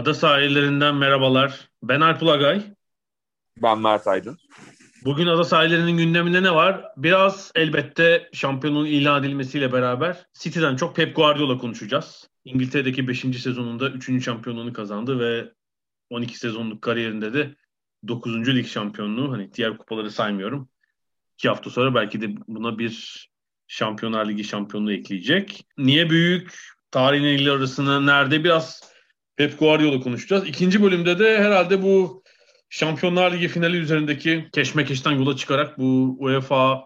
Ada sahillerinden merhabalar. Ben Alp Ulagay. Ben Mert Aydın. Bugün ada sahillerinin gündeminde ne var? Biraz elbette şampiyonun ilan edilmesiyle beraber City'den çok Pep Guardiola konuşacağız. İngiltere'deki 5. sezonunda 3. şampiyonluğunu kazandı ve 12 sezonluk kariyerinde de 9. lig şampiyonluğu. Hani diğer kupaları saymıyorum. 2 hafta sonra belki de buna bir Şampiyonlar Ligi şampiyonluğu ekleyecek. Niye büyük? Tarihin ilgili arasında nerede? Biraz Pep Guardiola konuşacağız. İkinci bölümde de herhalde bu Şampiyonlar Ligi finali üzerindeki keşmekeşten yola çıkarak bu UEFA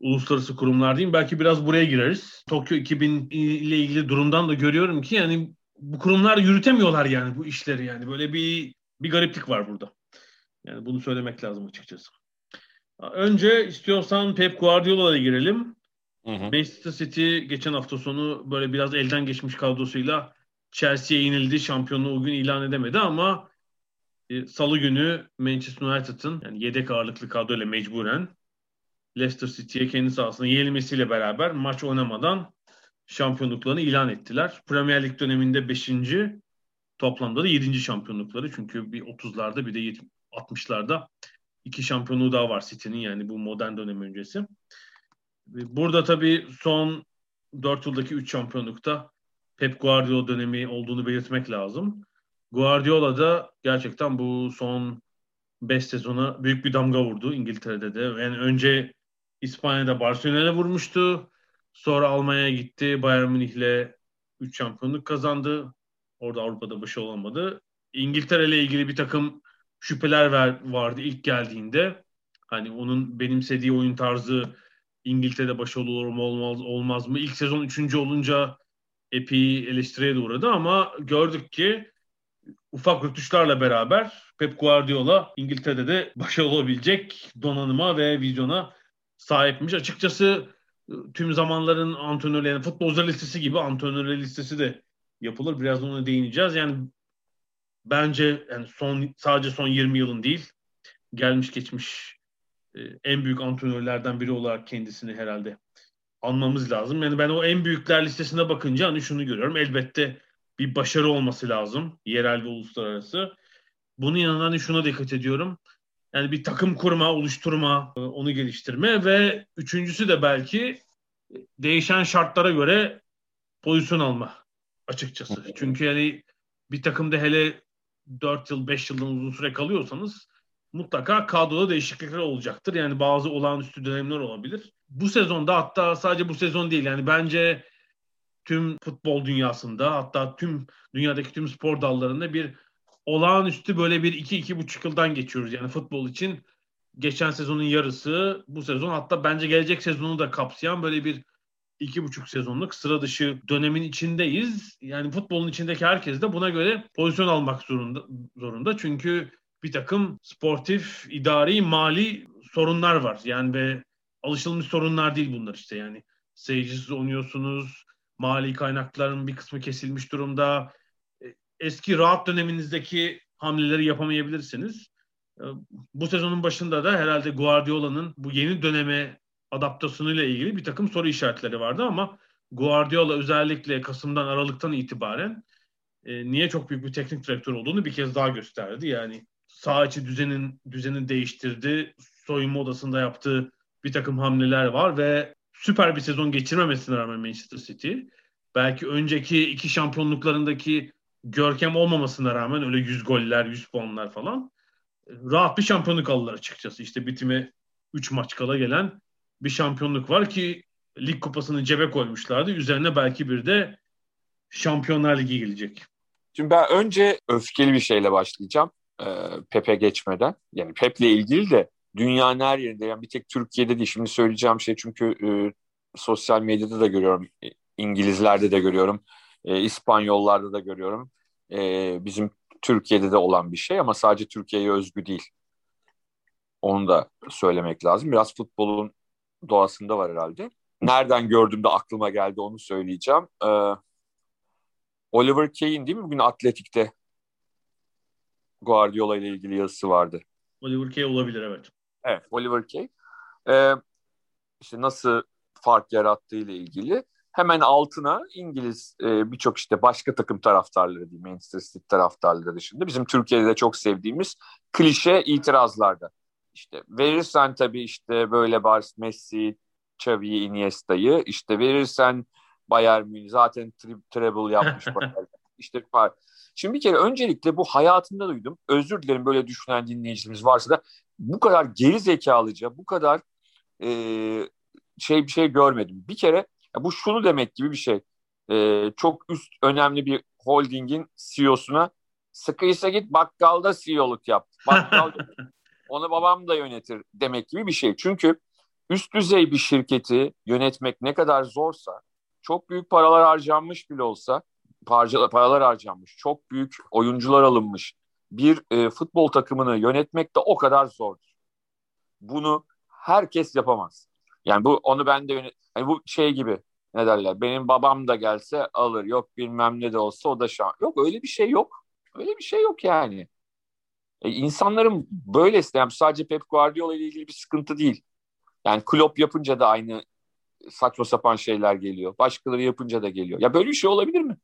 uluslararası kurumlar diyeyim belki biraz buraya gireriz. Tokyo 2000 ile ilgili durumdan da görüyorum ki yani bu kurumlar yürütemiyorlar yani bu işleri yani böyle bir bir gariplik var burada. Yani bunu söylemek lazım açıkçası. Önce istiyorsan Pep Guardiola'ya girelim. Hı hı. Manchester City geçen hafta sonu böyle biraz elden geçmiş kadrosuyla Chelsea'ye yenildi. Şampiyonluğu o gün ilan edemedi ama e, Salı günü Manchester United'ın yani yedek ağırlıklı kadroyla mecburen Leicester City'ye kendi sahasında yenilmesiyle beraber maç oynamadan şampiyonluklarını ilan ettiler. Premier Lig döneminde 5. toplamda da 7. şampiyonlukları. Çünkü bir 30'larda bir de 60'larda iki şampiyonluğu daha var City'nin yani bu modern dönem öncesi. Burada tabii son 4 yıldaki 3 şampiyonlukta Pep Guardiola dönemi olduğunu belirtmek lazım. Guardiola da gerçekten bu son 5 sezona büyük bir damga vurdu İngiltere'de de. Yani önce İspanya'da Barcelona'ya vurmuştu. Sonra Almanya'ya gitti. Bayern Münih'le 3 şampiyonluk kazandı. Orada Avrupa'da başarılı olamadı. İngiltere ile ilgili bir takım şüpheler ver, vardı ilk geldiğinde. Hani onun benimsediği oyun tarzı İngiltere'de başarılı olur mu olmaz, olmaz mı? İlk sezon üçüncü olunca epey eleştiriye de uğradı ama gördük ki ufak rütuşlarla beraber Pep Guardiola İngiltere'de de başarılı olabilecek donanıma ve vizyona sahipmiş. Açıkçası ıı, tüm zamanların antrenörleri, yani futbolcular listesi gibi antrenörler listesi de yapılır. Biraz ona değineceğiz. Yani bence yani son sadece son 20 yılın değil, gelmiş geçmiş ıı, en büyük antrenörlerden biri olarak kendisini herhalde anmamız lazım. Yani ben o en büyükler listesine bakınca hani şunu görüyorum. Elbette bir başarı olması lazım. Yerel ve uluslararası. Bunun yanında hani şuna dikkat ediyorum. Yani bir takım kurma, oluşturma, e, onu geliştirme ve üçüncüsü de belki değişen şartlara göre pozisyon alma açıkçası. Çünkü yani bir takımda hele 4 yıl, 5 yıldan uzun süre kalıyorsanız mutlaka kadroda değişiklikler olacaktır. Yani bazı olağanüstü dönemler olabilir. Bu sezonda hatta sadece bu sezon değil yani bence tüm futbol dünyasında hatta tüm dünyadaki tüm spor dallarında bir olağanüstü böyle bir iki iki buçuk yıldan geçiyoruz. Yani futbol için geçen sezonun yarısı bu sezon hatta bence gelecek sezonu da kapsayan böyle bir iki buçuk sezonluk sıra dışı dönemin içindeyiz. Yani futbolun içindeki herkes de buna göre pozisyon almak zorunda. zorunda. Çünkü bir takım sportif, idari, mali sorunlar var. Yani ve alışılmış sorunlar değil bunlar işte yani. Seyircisiz oynuyorsunuz, mali kaynakların bir kısmı kesilmiş durumda. E, eski rahat döneminizdeki hamleleri yapamayabilirsiniz. E, bu sezonun başında da herhalde Guardiola'nın bu yeni döneme adaptasyonuyla ilgili bir takım soru işaretleri vardı ama Guardiola özellikle Kasım'dan Aralık'tan itibaren e, niye çok büyük bir teknik direktör olduğunu bir kez daha gösterdi. Yani sağ içi düzenin düzeni değiştirdi. Soyunma odasında yaptığı bir takım hamleler var ve süper bir sezon geçirmemesine rağmen Manchester City belki önceki iki şampiyonluklarındaki görkem olmamasına rağmen öyle 100 goller, 100 puanlar falan rahat bir şampiyonluk aldılar açıkçası. İşte bitime 3 maç kala gelen bir şampiyonluk var ki lig kupasını cebe koymuşlardı. Üzerine belki bir de Şampiyonlar Ligi gelecek. Şimdi ben önce öfkeli bir şeyle başlayacağım. E, Pepe geçmeden. Yani Pep'le ilgili de dünyanın her yerinde. Yani bir tek Türkiye'de değil. Şimdi söyleyeceğim şey çünkü e, sosyal medyada da görüyorum. E, İngilizlerde de görüyorum. E, İspanyollarda da görüyorum. E, bizim Türkiye'de de olan bir şey ama sadece Türkiye'ye özgü değil. Onu da söylemek lazım. Biraz futbolun doğasında var herhalde. Nereden gördüğümde aklıma geldi onu söyleyeceğim. E, Oliver Kane değil mi? Bugün Atletik'te Guardiola ile ilgili yazısı vardı. Oliver Kay olabilir evet. Evet Oliver Kay. Ee, işte nasıl fark yarattığı ile ilgili hemen altına İngiliz e, birçok işte başka takım taraftarları değil Manchester City taraftarları dışında bizim Türkiye'de de çok sevdiğimiz klişe itirazlarda. İşte verirsen tabii işte böyle Bars Messi, Xavi'yi, Iniesta'yı işte verirsen Bayern Münih zaten tri- treble yapmış. işte Şimdi bir kere öncelikle bu hayatımda duydum. Özür dilerim böyle düşünen dinleyicilerimiz varsa da bu kadar geri zekalıca, bu kadar e, şey bir şey görmedim. Bir kere bu şunu demek gibi bir şey. E, çok üst önemli bir holdingin CEO'suna sıkıysa git bakkalda CEO'luk yap. Bakkalda onu babam da yönetir demek gibi bir şey. Çünkü üst düzey bir şirketi yönetmek ne kadar zorsa çok büyük paralar harcanmış bile olsa paralar harcanmış, çok büyük oyuncular alınmış bir e, futbol takımını yönetmek de o kadar zordur. Bunu herkes yapamaz. Yani bu onu ben de yönet yani bu şey gibi ne derler benim babam da gelse alır yok bilmem ne de olsa o da şan. Yok öyle bir şey yok. Öyle bir şey yok yani. E, insanların böylesi yani sadece Pep Guardiola ile ilgili bir sıkıntı değil. Yani Klopp yapınca da aynı saçma sapan şeyler geliyor. Başkaları yapınca da geliyor. Ya böyle bir şey olabilir mi?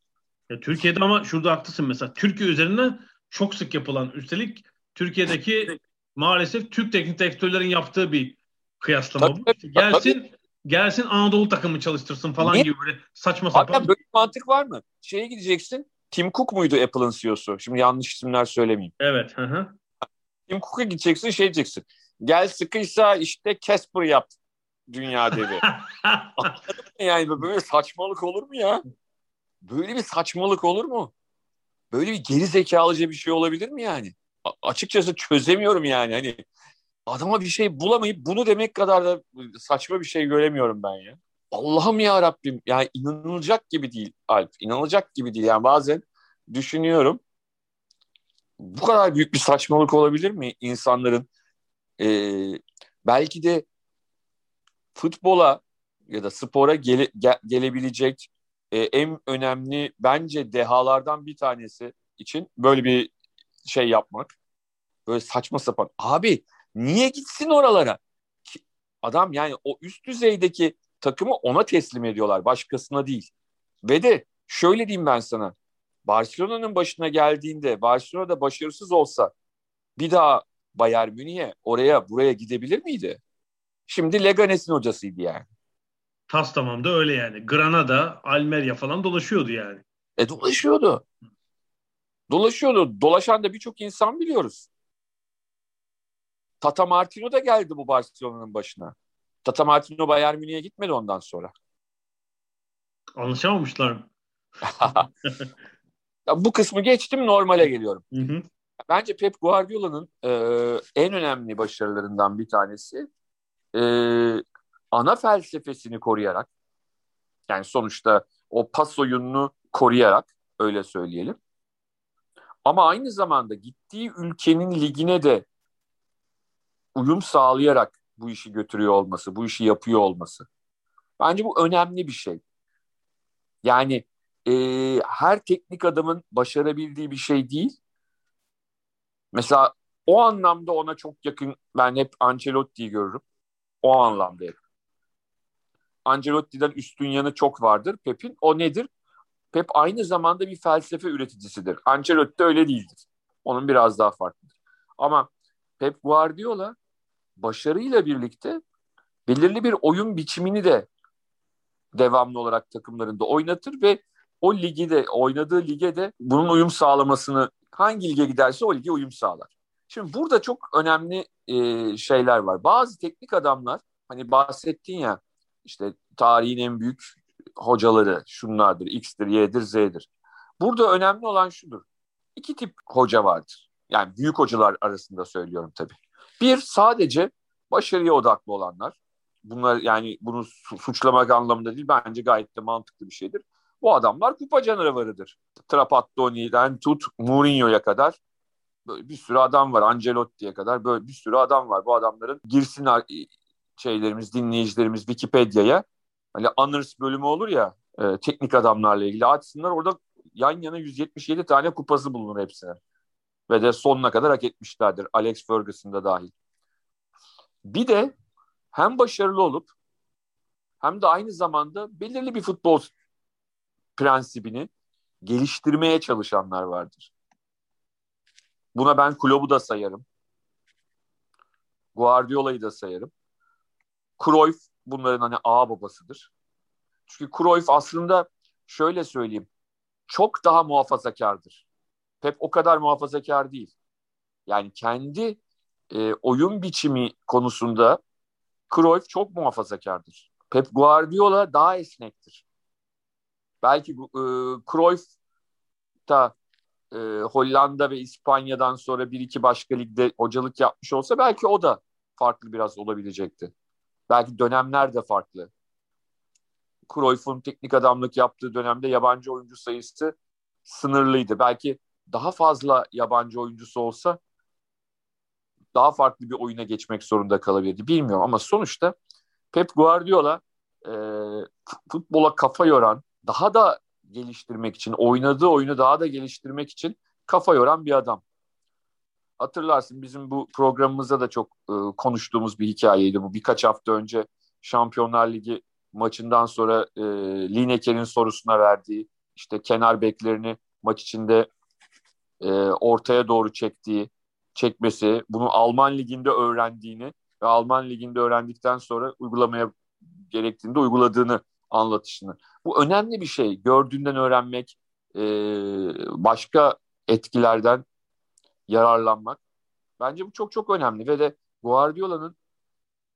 Ya Türkiye'de ama şurada haklısın mesela. Türkiye üzerinden çok sık yapılan üstelik Türkiye'deki maalesef Türk teknik direktörlerin yaptığı bir kıyaslama tabii, bu. İşte gelsin tabii. gelsin Anadolu takımı çalıştırsın falan Niye? gibi böyle saçma sapan. Hatta böyle bir mantık var mı? Şeye gideceksin. Tim Cook muydu Apple'ın CEO'su? Şimdi yanlış isimler söylemeyeyim. Evet. Hı hı. Tim Cook'a gideceksin şey diyeceksin. Gel sıkıysa işte Casper yap dünya devi. Yani böyle saçmalık olur mu ya? Böyle bir saçmalık olur mu? Böyle bir geri zekalıca bir şey olabilir mi yani? A- açıkçası çözemiyorum yani. Hani adama bir şey bulamayıp bunu demek kadar da saçma bir şey göremiyorum ben ya. Allah'ım ya Rabbim. Yani inanılacak gibi değil Alp. İnanılacak gibi değil. Yani bazen düşünüyorum. Bu kadar büyük bir saçmalık olabilir mi insanların? E, belki de futbola ya da spora gele, ge, gelebilecek e, en önemli bence dehalardan bir tanesi için böyle bir şey yapmak. Böyle saçma sapan. Abi niye gitsin oralara? Adam yani o üst düzeydeki takımı ona teslim ediyorlar. Başkasına değil. Ve de şöyle diyeyim ben sana. Barcelona'nın başına geldiğinde Barcelona'da başarısız olsa bir daha Bayern Münih'e oraya buraya gidebilir miydi? Şimdi Leganes'in hocasıydı yani. Tas tamam da öyle yani. Granada, Almeria falan dolaşıyordu yani. E dolaşıyordu. Dolaşıyordu. Dolaşan da birçok insan biliyoruz. Tata Martino da geldi bu Barcelona'nın başına. Tata Martino Bayern Münih'e gitmedi ondan sonra. Anlaşamamışlar mı? bu kısmı geçtim normale geliyorum. Hı hı. Bence Pep Guardiola'nın e, en önemli başarılarından bir tanesi e, ana felsefesini koruyarak yani sonuçta o pas oyununu koruyarak öyle söyleyelim. Ama aynı zamanda gittiği ülkenin ligine de uyum sağlayarak bu işi götürüyor olması, bu işi yapıyor olması. Bence bu önemli bir şey. Yani e, her teknik adamın başarabildiği bir şey değil. Mesela o anlamda ona çok yakın ben hep Ancelotti'yi görürüm. O anlamda hep. Ancelotti'den üstün yanı çok vardır Pep'in. O nedir? Pep aynı zamanda bir felsefe üreticisidir. Ancelotti öyle değildir. Onun biraz daha farklıdır. Ama Pep Guardiola başarıyla birlikte belirli bir oyun biçimini de devamlı olarak takımlarında oynatır ve o ligi de oynadığı lige de bunun uyum sağlamasını hangi lige giderse o lige uyum sağlar. Şimdi burada çok önemli e, şeyler var. Bazı teknik adamlar hani bahsettin ya işte tarihin en büyük hocaları şunlardır, X'tir, Y'dir, Z'dir. Burada önemli olan şudur. İki tip hoca vardır. Yani büyük hocalar arasında söylüyorum tabii. Bir sadece başarıya odaklı olanlar. Bunlar yani bunu suçlamak anlamında değil bence gayet de mantıklı bir şeydir. Bu adamlar kupa canavarıdır. Trapattoni'den tut Mourinho'ya kadar böyle bir sürü adam var. Ancelotti'ye kadar böyle bir sürü adam var. Bu adamların girsin şeylerimiz, dinleyicilerimiz Wikipedia'ya hani honors bölümü olur ya e, teknik adamlarla ilgili açsınlar. Orada yan yana 177 tane kupası bulunur hepsine. Ve de sonuna kadar hak etmişlerdir. Alex Ferguson da dahil. Bir de hem başarılı olup hem de aynı zamanda belirli bir futbol prensibini geliştirmeye çalışanlar vardır. Buna ben Klopp'u da sayarım. Guardiola'yı da sayarım. Cruyff bunların hani ağ babasıdır. Çünkü Cruyff aslında şöyle söyleyeyim çok daha muhafazakardır. Pep o kadar muhafazakar değil. Yani kendi e, oyun biçimi konusunda Cruyff çok muhafazakardır. Pep Guardiola daha esnektir. Belki e, Cruyff da e, Hollanda ve İspanya'dan sonra bir iki başka ligde hocalık yapmış olsa belki o da farklı biraz olabilecekti. Belki dönemler de farklı. Cruyff'un teknik adamlık yaptığı dönemde yabancı oyuncu sayısı sınırlıydı. Belki daha fazla yabancı oyuncusu olsa daha farklı bir oyuna geçmek zorunda kalabilirdi. Bilmiyorum ama sonuçta Pep Guardiola e, futbola kafa yoran, daha da geliştirmek için, oynadığı oyunu daha da geliştirmek için kafa yoran bir adam. Hatırlarsın bizim bu programımızda da çok e, konuştuğumuz bir hikayeydi bu. Birkaç hafta önce Şampiyonlar Ligi maçından sonra e, Lineker'in sorusuna verdiği işte kenar beklerini maç içinde e, ortaya doğru çektiği, çekmesi, bunu Alman liginde öğrendiğini ve Alman liginde öğrendikten sonra uygulamaya gerektiğinde uyguladığını anlatışını. Bu önemli bir şey. Gördüğünden öğrenmek, e, başka etkilerden yararlanmak. Bence bu çok çok önemli ve de Guardiola'nın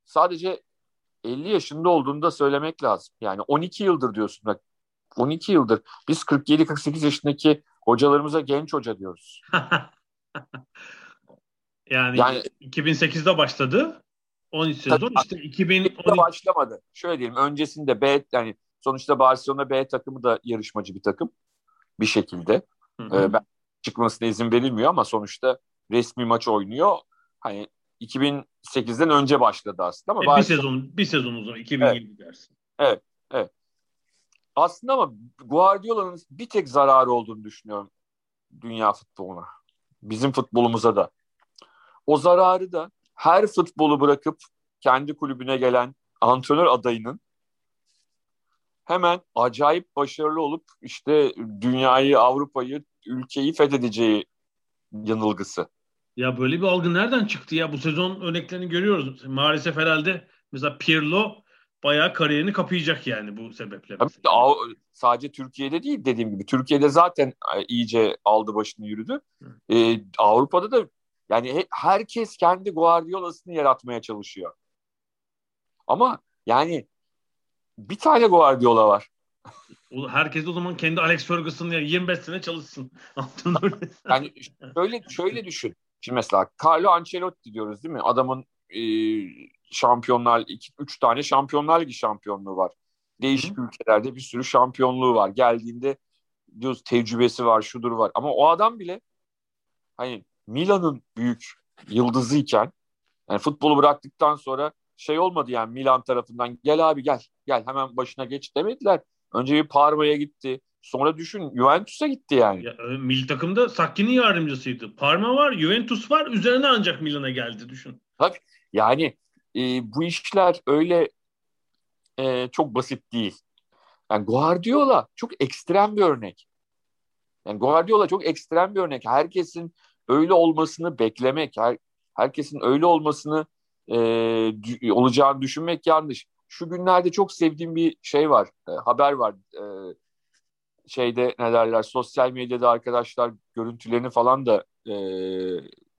sadece 50 yaşında olduğunu da söylemek lazım. Yani 12 yıldır diyorsun bak. 12 yıldır. Biz 47-48 yaşındaki hocalarımıza genç hoca diyoruz. yani, yani 2008'de başladı. 13 sezon işte 2012 başlamadı. Şöyle diyelim öncesinde B yani sonuçta Barcelona B takımı da yarışmacı bir takım bir şekilde. Ee, ben çıkmasına izin verilmiyor ama sonuçta resmi maç oynuyor. Hani 2008'den önce başladı aslında ama e, bir sezon bir sezon uzun 2020 evet. dersin. Evet, evet. Aslında ama Guardiola'nın bir tek zararı olduğunu düşünüyorum dünya futboluna. Bizim futbolumuza da. O zararı da her futbolu bırakıp kendi kulübüne gelen antrenör adayının hemen acayip başarılı olup işte dünyayı, Avrupa'yı, ülkeyi fethedeceği yanılgısı. Ya böyle bir algı nereden çıktı ya? Bu sezon örneklerini görüyoruz. Maalesef herhalde mesela Pirlo bayağı kariyerini kapayacak yani bu sebeple. Tabii, sadece Türkiye'de değil dediğim gibi. Türkiye'de zaten e, iyice aldı başını yürüdü. Ee, Avrupa'da da yani herkes kendi Guardiola'sını yaratmaya çalışıyor. Ama yani bir tane Guardiola var. Herkes o zaman kendi Alex Ferguson'ı 25 sene çalışsın. yani şöyle şöyle düşün. Şimdi mesela Carlo Ancelotti diyoruz değil mi? Adamın e, şampiyonlar, iki, üç tane şampiyonlar ligi şampiyonluğu var. Değişik Hı. ülkelerde bir sürü şampiyonluğu var. Geldiğinde diyoruz tecrübesi var, şudur var. Ama o adam bile hani Milan'ın büyük yıldızıyken yani futbolu bıraktıktan sonra şey olmadı yani Milan tarafından gel abi gel gel hemen başına geç demediler. Önce bir Parma'ya gitti. Sonra düşün Juventus'a gitti yani. Ya, e, milli takımda Sakki'nin yardımcısıydı. Parma var, Juventus var. Üzerine ancak Milan'a geldi düşün. Tabii. Yani e, bu işler öyle e, çok basit değil. Yani Guardiola çok ekstrem bir örnek. Yani Guardiola çok ekstrem bir örnek. Herkesin öyle olmasını beklemek, her, herkesin öyle olmasını e, olacağını düşünmek yanlış. Şu günlerde çok sevdiğim bir şey var, e, haber var. E, şeyde ne derler, sosyal medyada arkadaşlar görüntülerini falan da e,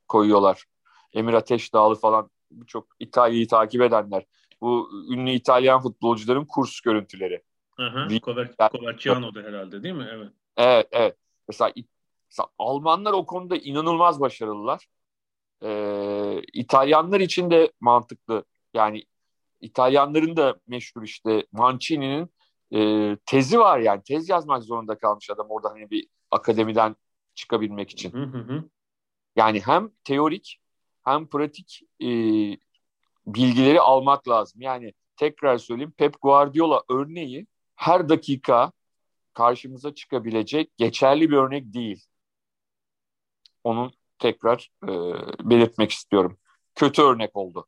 koyuyorlar. Emir Ateş Dağlı falan birçok İtalya'yı takip edenler. Bu ünlü İtalyan futbolcuların kurs görüntüleri. Coverciano'da herhalde değil mi? Evet. Evet, evet. Mesela, mesela Almanlar o konuda inanılmaz başarılılar. e, İtalyanlar için de mantıklı. Yani İtalyanların da meşhur işte Mancini'nin e, tezi var yani tez yazmak zorunda kalmış adam orada hani bir akademiden çıkabilmek için. Hı hı. Yani hem teorik hem pratik e, bilgileri almak lazım. Yani tekrar söyleyeyim Pep Guardiola örneği her dakika karşımıza çıkabilecek geçerli bir örnek değil. Onun tekrar e, belirtmek istiyorum. Kötü örnek oldu.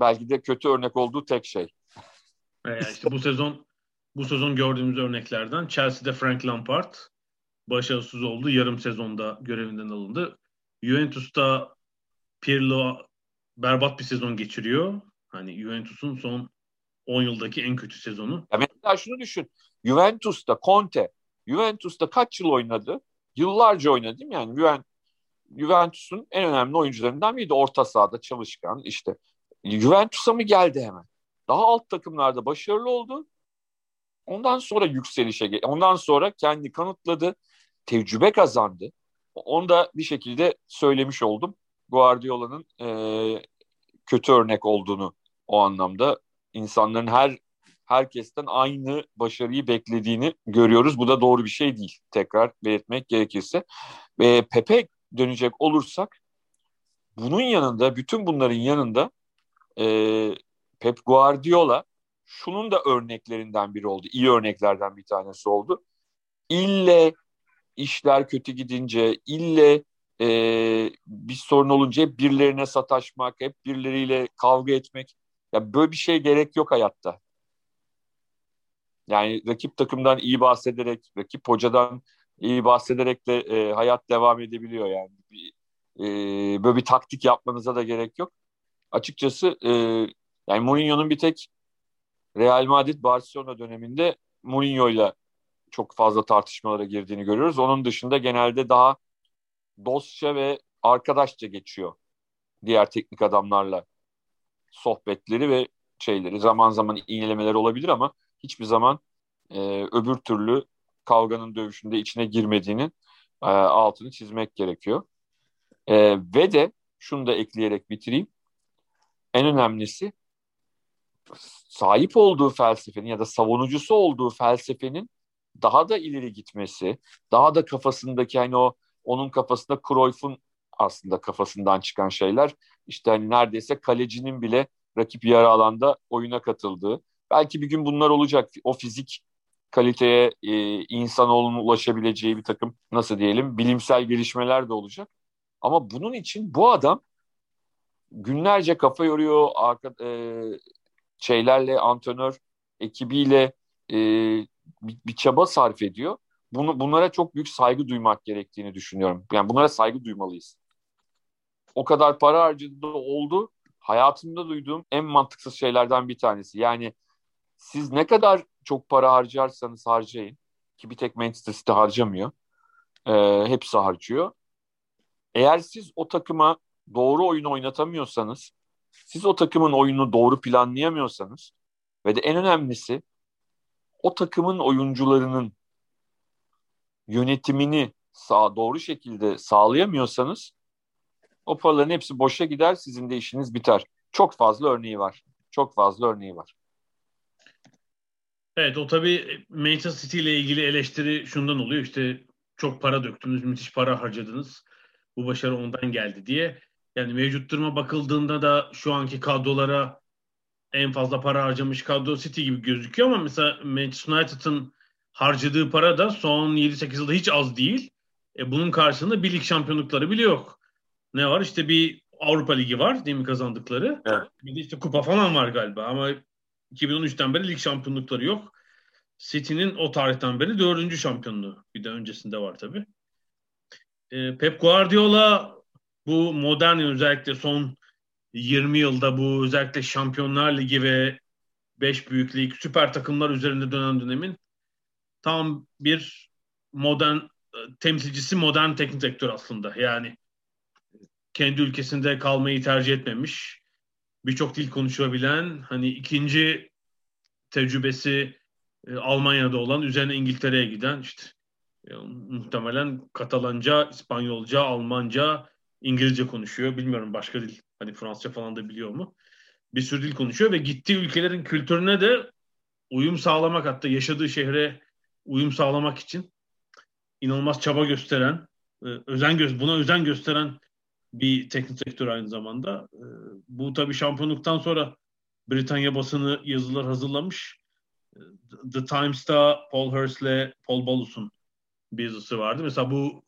Belki de kötü örnek olduğu tek şey. Yani işte bu sezon bu sezon gördüğümüz örneklerden Chelsea'de Frank Lampard başarısız oldu. Yarım sezonda görevinden alındı. Juventus'ta Pirlo berbat bir sezon geçiriyor. Hani Juventus'un son 10 yıldaki en kötü sezonu. Ya mesela şunu düşün. Juventus'ta Conte, Juventus'ta kaç yıl oynadı? Yıllarca oynadı değil mi? Yani Juventus'un en önemli oyuncularından biriydi. Orta sahada çalışkan işte. Juventus'a mı geldi hemen? Daha alt takımlarda başarılı oldu. Ondan sonra yükselişe, ondan sonra kendi kanıtladı, tecrübe kazandı. Onu da bir şekilde söylemiş oldum. Guardiola'nın e, kötü örnek olduğunu o anlamda insanların her herkesten aynı başarıyı beklediğini görüyoruz. Bu da doğru bir şey değil. Tekrar belirtmek gerekirse. Ve Pepe dönecek olursak bunun yanında, bütün bunların yanında e, Pep Guardiola şunun da örneklerinden biri oldu. İyi örneklerden bir tanesi oldu. İlle işler kötü gidince, ille e, bir sorun olunca hep birilerine sataşmak, hep birileriyle kavga etmek. Ya böyle bir şey gerek yok hayatta. Yani rakip takımdan iyi bahsederek, rakip hocadan iyi bahsederek de e, hayat devam edebiliyor yani. Bir, e, böyle bir taktik yapmanıza da gerek yok. Açıkçası e, yani Mourinho'nun bir tek Real Madrid Barcelona döneminde Mourinho'yla çok fazla tartışmalara girdiğini görüyoruz. Onun dışında genelde daha dostça ve arkadaşça geçiyor diğer teknik adamlarla sohbetleri ve şeyleri. Zaman zaman iğnelemeler olabilir ama hiçbir zaman e, öbür türlü kavganın dövüşünde içine girmediğinin e, altını çizmek gerekiyor. E, ve de şunu da ekleyerek bitireyim. En önemlisi sahip olduğu felsefenin ya da savunucusu olduğu felsefenin daha da ileri gitmesi, daha da kafasındaki hani o onun kafasında Cruyff'un aslında kafasından çıkan şeyler işte hani neredeyse kalecinin bile rakip yarı alanda oyuna katıldığı. Belki bir gün bunlar olacak. O fizik kaliteye e, insanoğlunun ulaşabileceği bir takım nasıl diyelim bilimsel gelişmeler de olacak. Ama bunun için bu adam günlerce kafa yoruyor arka, e, şeylerle antrenör ekibiyle e, bir, bir çaba sarf ediyor. Bunu, bunlara çok büyük saygı duymak gerektiğini düşünüyorum. Yani bunlara saygı duymalıyız. O kadar para harcadı oldu. Hayatımda duyduğum en mantıksız şeylerden bir tanesi. Yani siz ne kadar çok para harcarsanız harcayın ki bir tek Manchester City harcamıyor. E, hepsi harcıyor. Eğer siz o takıma doğru oyun oynatamıyorsanız, siz o takımın oyunu doğru planlayamıyorsanız ve de en önemlisi o takımın oyuncularının yönetimini sağ doğru şekilde sağlayamıyorsanız o paraların hepsi boşa gider, sizin de işiniz biter. Çok fazla örneği var. Çok fazla örneği var. Evet o tabii Manchester City ile ilgili eleştiri şundan oluyor. İşte çok para döktünüz, müthiş para harcadınız. Bu başarı ondan geldi diye. Yani mevcut duruma bakıldığında da şu anki kadrolara en fazla para harcamış kadro City gibi gözüküyor ama mesela Manchester United'ın harcadığı para da son 7-8 yılda hiç az değil. E bunun karşılığında bir lig şampiyonlukları bile yok. Ne var? İşte bir Avrupa Ligi var değil mi kazandıkları? Evet. Bir de işte kupa falan var galiba ama 2013'ten beri lig şampiyonlukları yok. City'nin o tarihten beri dördüncü şampiyonluğu. Bir de öncesinde var tabii. E, Pep Guardiola bu modern özellikle son 20 yılda bu özellikle Şampiyonlar Ligi ve 5 büyük lig süper takımlar üzerinde dönen dönemin tam bir modern temsilcisi modern teknik direktör aslında. Yani kendi ülkesinde kalmayı tercih etmemiş. Birçok dil konuşabilen hani ikinci tecrübesi e, Almanya'da olan üzerine İngiltere'ye giden işte e, muhtemelen Katalanca, İspanyolca, Almanca İngilizce konuşuyor. Bilmiyorum başka dil. Hani Fransızca falan da biliyor mu? Bir sürü dil konuşuyor ve gittiği ülkelerin kültürüne de uyum sağlamak hatta yaşadığı şehre uyum sağlamak için inanılmaz çaba gösteren, e, özen gö buna özen gösteren bir teknik direktör aynı zamanda. E, bu tabii şampiyonluktan sonra Britanya basını yazılar hazırlamış. E, The Times'ta Paul Hurst'le Paul Balus'un bir yazısı vardı. Mesela bu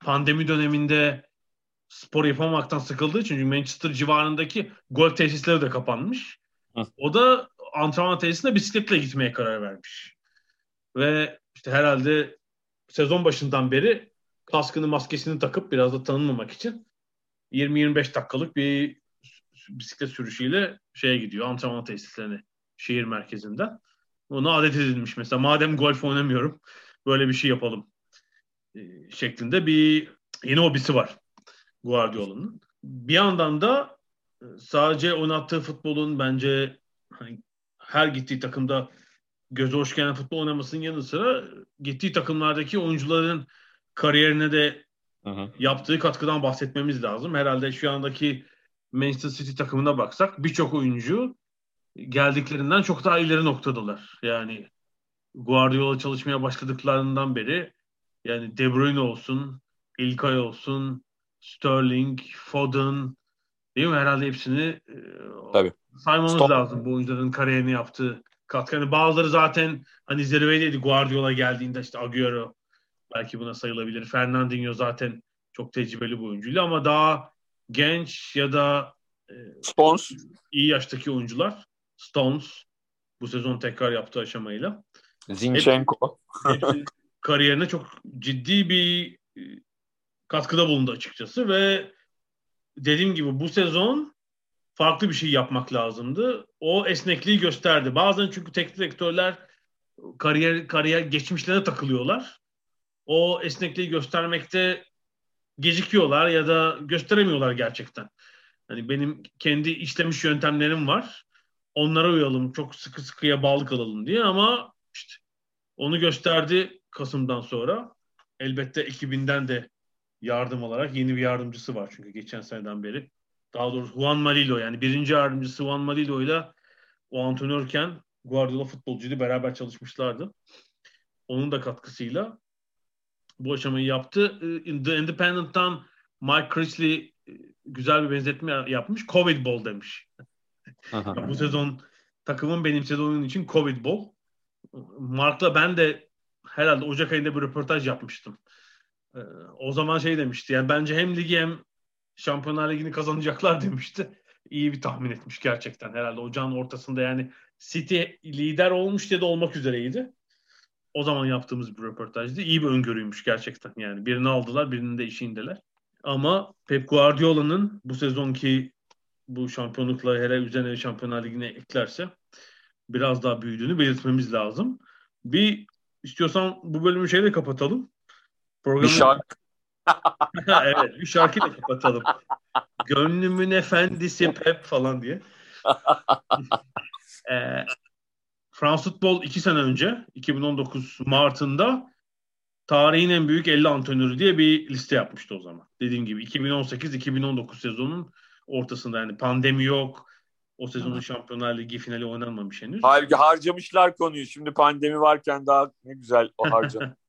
pandemi döneminde spor yapamaktan sıkıldığı için çünkü Manchester civarındaki golf tesisleri de kapanmış. Hı. O da antrenman tesisine bisikletle gitmeye karar vermiş. Ve işte herhalde sezon başından beri kaskını maskesini takıp biraz da tanınmamak için 20-25 dakikalık bir bisiklet sürüşüyle şeye gidiyor antrenman tesislerine şehir merkezinden. Ona adet edilmiş mesela madem golf oynamıyorum böyle bir şey yapalım e, şeklinde bir yeni hobisi var Guardiola'nın. Bir yandan da e, sadece oynattığı futbolun bence hani her gittiği takımda göze hoş gelen futbol oynamasının yanı sıra gittiği takımlardaki oyuncuların kariyerine de hı. yaptığı katkıdan bahsetmemiz lazım. Herhalde şu andaki Manchester City takımına baksak birçok oyuncu geldiklerinden çok daha ileri noktadalar. Yani Guardiola çalışmaya başladıklarından beri yani De Bruyne olsun, İlkay olsun, Sterling, Foden değil mi? Herhalde hepsini e, Tabii. saymamız Stop. lazım bu oyuncuların kariyerini yaptığı katkı. Hani bazıları zaten hani zirvedeydi Guardiola geldiğinde işte Agüero belki buna sayılabilir. Fernandinho zaten çok tecrübeli bir oyuncuydu ama daha genç ya da e, Stones iyi yaştaki oyuncular Stones bu sezon tekrar yaptığı aşamayla Zinchenko kariyerine çok ciddi bir e, katkıda bulundu açıkçası ve dediğim gibi bu sezon farklı bir şey yapmak lazımdı. O esnekliği gösterdi. Bazen çünkü teknik direktörler kariyer kariyer geçmişlerine takılıyorlar. O esnekliği göstermekte gecikiyorlar ya da gösteremiyorlar gerçekten. Hani benim kendi işlemiş yöntemlerim var. Onlara uyalım, çok sıkı sıkıya bağlı kalalım diye ama işte onu gösterdi Kasım'dan sonra. Elbette ekibinden de yardım olarak yeni bir yardımcısı var çünkü geçen seneden beri. Daha doğrusu Juan Malilo yani birinci yardımcısı Juan Malilo ile o antrenörken Guardiola futbolcuydu beraber çalışmışlardı. Onun da katkısıyla bu aşamayı yaptı. Ee, The Independent'tan Mike Chrisley e, güzel bir benzetme yapmış. Covid Ball demiş. bu sezon takımın benimsediği oyun için Covid Ball. Mark'la ben de herhalde Ocak ayında bir röportaj yapmıştım. Ee, o zaman şey demişti yani bence hem ligi hem Şampiyonlar Ligi'ni kazanacaklar demişti. İyi bir tahmin etmiş gerçekten herhalde ocağın ortasında yani City lider olmuş ya da olmak üzereydi. O zaman yaptığımız bir röportajdı. İyi bir öngörüymüş gerçekten yani. Birini aldılar, birinin de işindeler. Ama Pep Guardiola'nın bu sezonki bu şampiyonlukla hele üzerine Şampiyonlar Ligi'ne eklerse biraz daha büyüdüğünü belirtmemiz lazım. Bir istiyorsan bu bölümü şeyle kapatalım. Programı... Bir şarkı. evet bir şarkıyla kapatalım. Gönlümün efendisi Pep falan diye. ee, Frans Futbol 2 sene önce 2019 Mart'ında tarihin en büyük 50 antrenörü diye bir liste yapmıştı o zaman. Dediğim gibi 2018-2019 sezonun ortasında yani pandemi yok. O sezonun Şampiyonlar Ligi finali oynanmamış henüz. Halbuki harcamışlar konuyu. Şimdi pandemi varken daha ne güzel o harcam.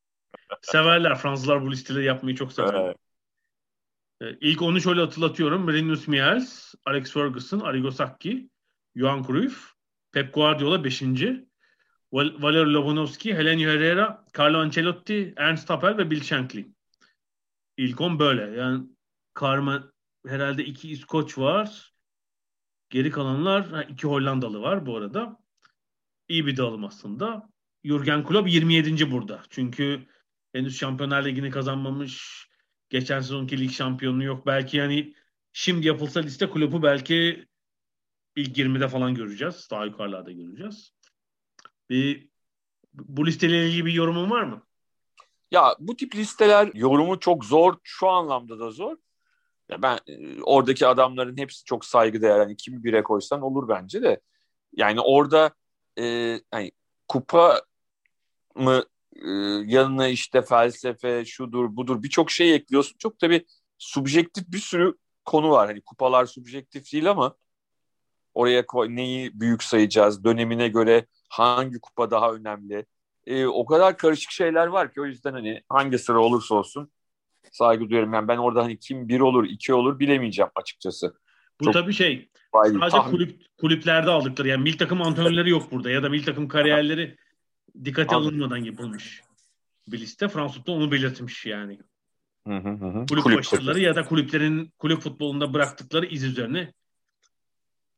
Severler. Fransızlar bu listeleri yapmayı çok severler. Evet. Ee, ilk onu şöyle hatırlatıyorum. Rinus Michels, Alex Ferguson, Arrigo Sacchi, Johan Cruyff, Pep Guardiola 5. Val Valer Lobanovski, Helenio Herrera, Carlo Ancelotti, Ernst Happel ve Bill Shankly. İlk on böyle. Yani Karma herhalde iki İskoç var. Geri kalanlar iki Hollandalı var bu arada. İyi bir dağılım aslında. Jurgen Klopp 27. burada. Çünkü henüz Şampiyonlar Ligi'ni kazanmamış. Geçen sezonki lig şampiyonluğu yok. Belki yani şimdi yapılsa liste Klopp'u belki ilk 20'de falan göreceğiz. Daha yukarılarda göreceğiz. Bir, bu listeyle ilgili bir yorumun var mı? Ya bu tip listeler yorumu çok zor. Şu anlamda da zor. Ya ben e, oradaki adamların hepsi çok saygıdeğer. Yani kimi bire koysan olur bence de. Yani orada e, yani kupa mı yanına işte felsefe şudur budur birçok şey ekliyorsun. Çok tabii subjektif bir sürü konu var. Hani kupalar subjektif değil ama oraya neyi büyük sayacağız, dönemine göre hangi kupa daha önemli. E, o kadar karışık şeyler var ki o yüzden hani hangi sıra olursa olsun saygı duyuyorum. Yani ben orada hani kim bir olur, iki olur bilemeyeceğim açıkçası. Bu Çok tabii şey sadece kulüp, kulüplerde aldıkları yani milli takım antrenörleri yok burada ya da milli takım kariyerleri dikkate alınmadan yapılmış bir liste. Fransız onu belirtmiş yani. Hı hı hı. Kulüp, kulüp başarıları ya da kulüplerin kulüp futbolunda bıraktıkları iz üzerine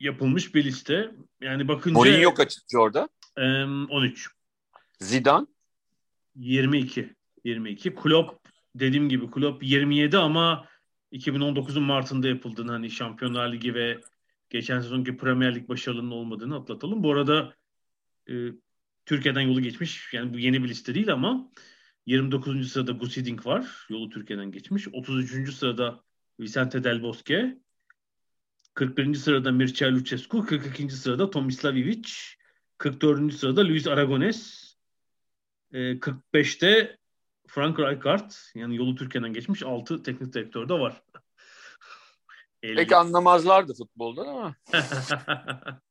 yapılmış bir liste. Yani bakınca... Mourinho kaçıncı orada? E, 13. Zidane? 22. 22. Klopp dediğim gibi Klopp 27 ama 2019'un Mart'ında yapıldığını hani Şampiyonlar Ligi ve geçen sezonki Premier Lig başarılarının olmadığını atlatalım. Bu arada e, Türkiye'den yolu geçmiş. Yani bu yeni bir liste değil ama 29. sırada Gus Hiddink var. Yolu Türkiye'den geçmiş. 33. sırada Vicente Del Bosque. 41. sırada Mircea Lucescu. 42. sırada Tomislav Ivic. 44. sırada Luis Aragones. E, 45'te Frank Rijkaard yani yolu Türkiye'den geçmiş 6 teknik direktör de var. Pek anlamazlardı futboldan ama.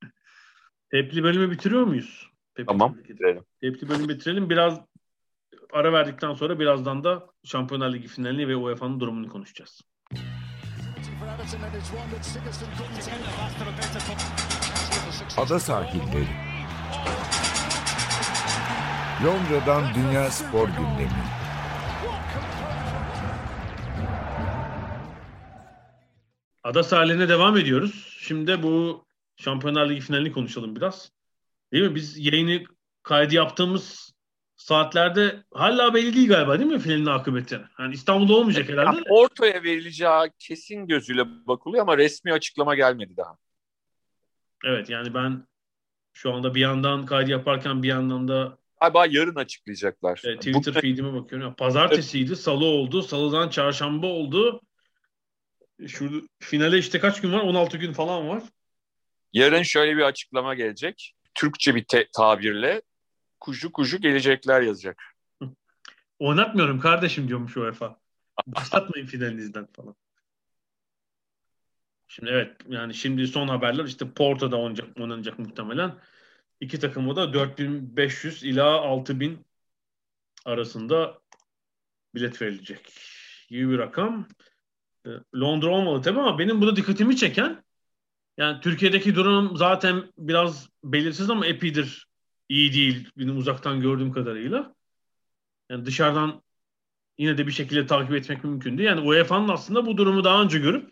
Tepli bölümü bitiriyor muyuz? Tepli tamam bitirelim. Tepli bölümü bitirelim. Biraz ara verdikten sonra birazdan da Şampiyonlar Ligi finalini ve UEFA'nın durumunu konuşacağız. Ada sahilleri. Londra'dan Dünya Spor Gündemi. Ada sahiline devam ediyoruz. Şimdi bu Şampiyonlar Ligi finalini konuşalım biraz. Değil mi? Biz yayını kaydı yaptığımız saatlerde hala belli değil galiba değil mi finalin akıbeti? Yani İstanbul'da olmayacak herhalde. Yani ortaya verileceği kesin gözüyle bakılıyor ama resmi açıklama gelmedi daha. Evet yani ben şu anda bir yandan kaydı yaparken bir yandan da Galiba yarın açıklayacaklar. Evet, Twitter Bu... feed'ime bakıyorum. Pazartesiydi, salı oldu, salıdan çarşamba oldu. Şu finale işte kaç gün var? 16 gün falan var. Yarın şöyle bir açıklama gelecek. Türkçe bir te- tabirle kucu kucu gelecekler yazacak. Oynatmıyorum kardeşim diyormuş UEFA. Başlatmayın finalinizden falan. Şimdi evet yani şimdi son haberler işte Porto'da oynanacak, oynanacak muhtemelen. İki takımı da 4500 ila 6000 arasında bilet verilecek gibi bir rakam. Ee, Londra olmalı tabii ama benim burada dikkatimi çeken yani Türkiye'deki durum zaten biraz belirsiz ama epidir. iyi değil benim uzaktan gördüğüm kadarıyla. Yani dışarıdan yine de bir şekilde takip etmek mümkündü. Yani UEFA'nın aslında bu durumu daha önce görüp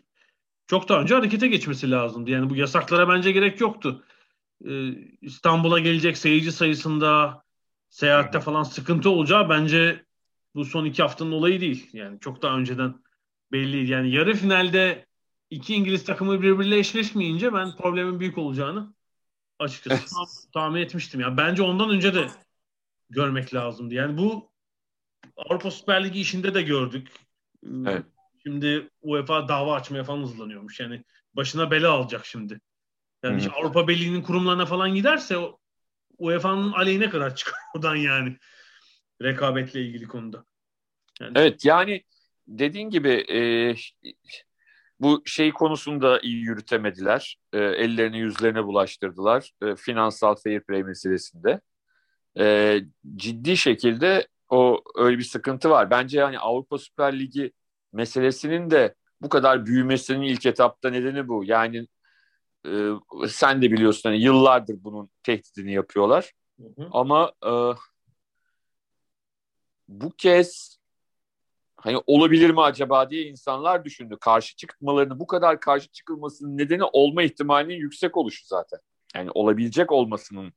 çok daha önce harekete geçmesi lazımdı. Yani bu yasaklara bence gerek yoktu. Ee, İstanbul'a gelecek seyirci sayısında seyahatte falan sıkıntı olacağı bence bu son iki haftanın olayı değil. Yani çok daha önceden belliydi. Yani yarı finalde iki İngiliz takımı birbiriyle eşleşmeyince ben problemin büyük olacağını açıkçası tahmin etmiştim. Yani bence ondan önce de görmek lazımdı. Yani bu Avrupa Süper Ligi işinde de gördük. Evet. Şimdi UEFA dava açmaya falan hızlanıyormuş. Yani başına bela alacak şimdi. Yani Hı-hı. Avrupa Birliği'nin kurumlarına falan giderse UEFA'nın aleyhine kadar çıkar oradan yani. Rekabetle ilgili konuda. Yani... Evet yani dediğin gibi e, bu şey konusunda iyi yürütemediler. E, ellerini yüzlerine bulaştırdılar. E, finansal fair play meselesinde. E, ciddi şekilde o öyle bir sıkıntı var. Bence yani Avrupa Süper Ligi meselesinin de bu kadar büyümesinin ilk etapta nedeni bu. Yani e, sen de biliyorsun hani yıllardır bunun tehdidini yapıyorlar. Hı hı. Ama e, bu kez hani olabilir mi acaba diye insanlar düşündü. Karşı çıkmalarını bu kadar karşı çıkılmasının nedeni olma ihtimalinin yüksek oluşu zaten. Yani olabilecek olmasının